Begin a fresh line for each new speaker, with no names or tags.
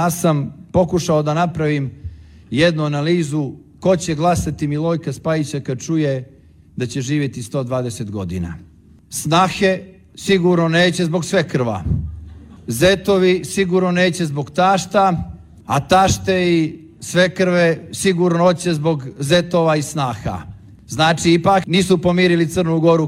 ja sam pokušao da napravim jednu analizu ko će glasati Milojka Spajića kad čuje da će živjeti 120 godina. Snahe sigurno neće zbog sve krva. Zetovi sigurno neće zbog tašta, a tašte i sve krve sigurno hoće zbog zetova i snaha. Znači, ipak nisu pomirili Crnu Goru